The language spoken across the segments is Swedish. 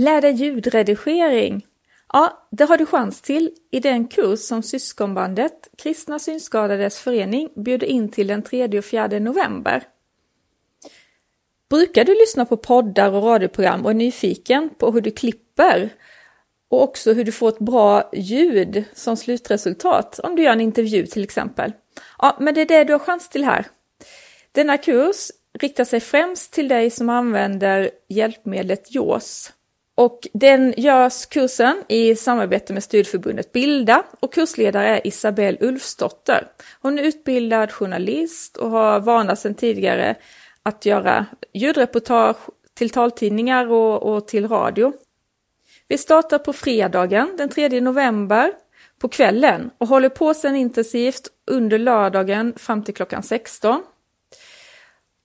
Lär dig ljudredigering. Ja, det har du chans till i den kurs som syskonbandet Kristna Synskadades Förening bjuder in till den 3 och 4 november. Brukar du lyssna på poddar och radioprogram och är nyfiken på hur du klipper och också hur du får ett bra ljud som slutresultat om du gör en intervju till exempel? Ja, men det är det du har chans till här. Denna kurs riktar sig främst till dig som använder hjälpmedlet JAWS. Och den görs kursen i samarbete med studieförbundet Bilda och kursledare är Isabelle Ulfsdotter. Hon är utbildad journalist och har vana sedan tidigare att göra ljudreportage till taltidningar och, och till radio. Vi startar på fredagen den 3 november på kvällen och håller på sedan intensivt under lördagen fram till klockan 16.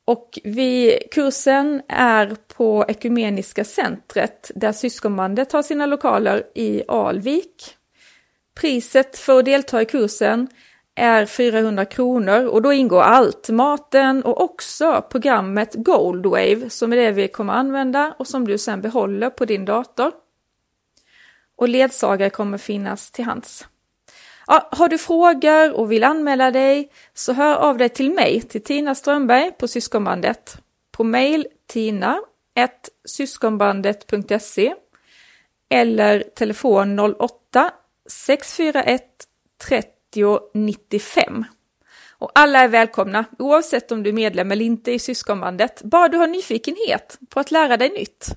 Och vi, kursen är på Ekumeniska centret där syskonbandet har sina lokaler i Alvik. Priset för att delta i kursen är 400 kronor och då ingår allt, maten och också programmet Goldwave som är det vi kommer använda och som du sen behåller på din dator. Och ledsagare kommer finnas till hands. Ja, har du frågor och vill anmäla dig så hör av dig till mig, till Tina Strömberg på Syskonbandet. På mail tina syskonbandet.se eller telefon 08 641 30 95. Och alla är välkomna, oavsett om du är medlem eller inte i Syskonbandet, bara du har nyfikenhet på att lära dig nytt.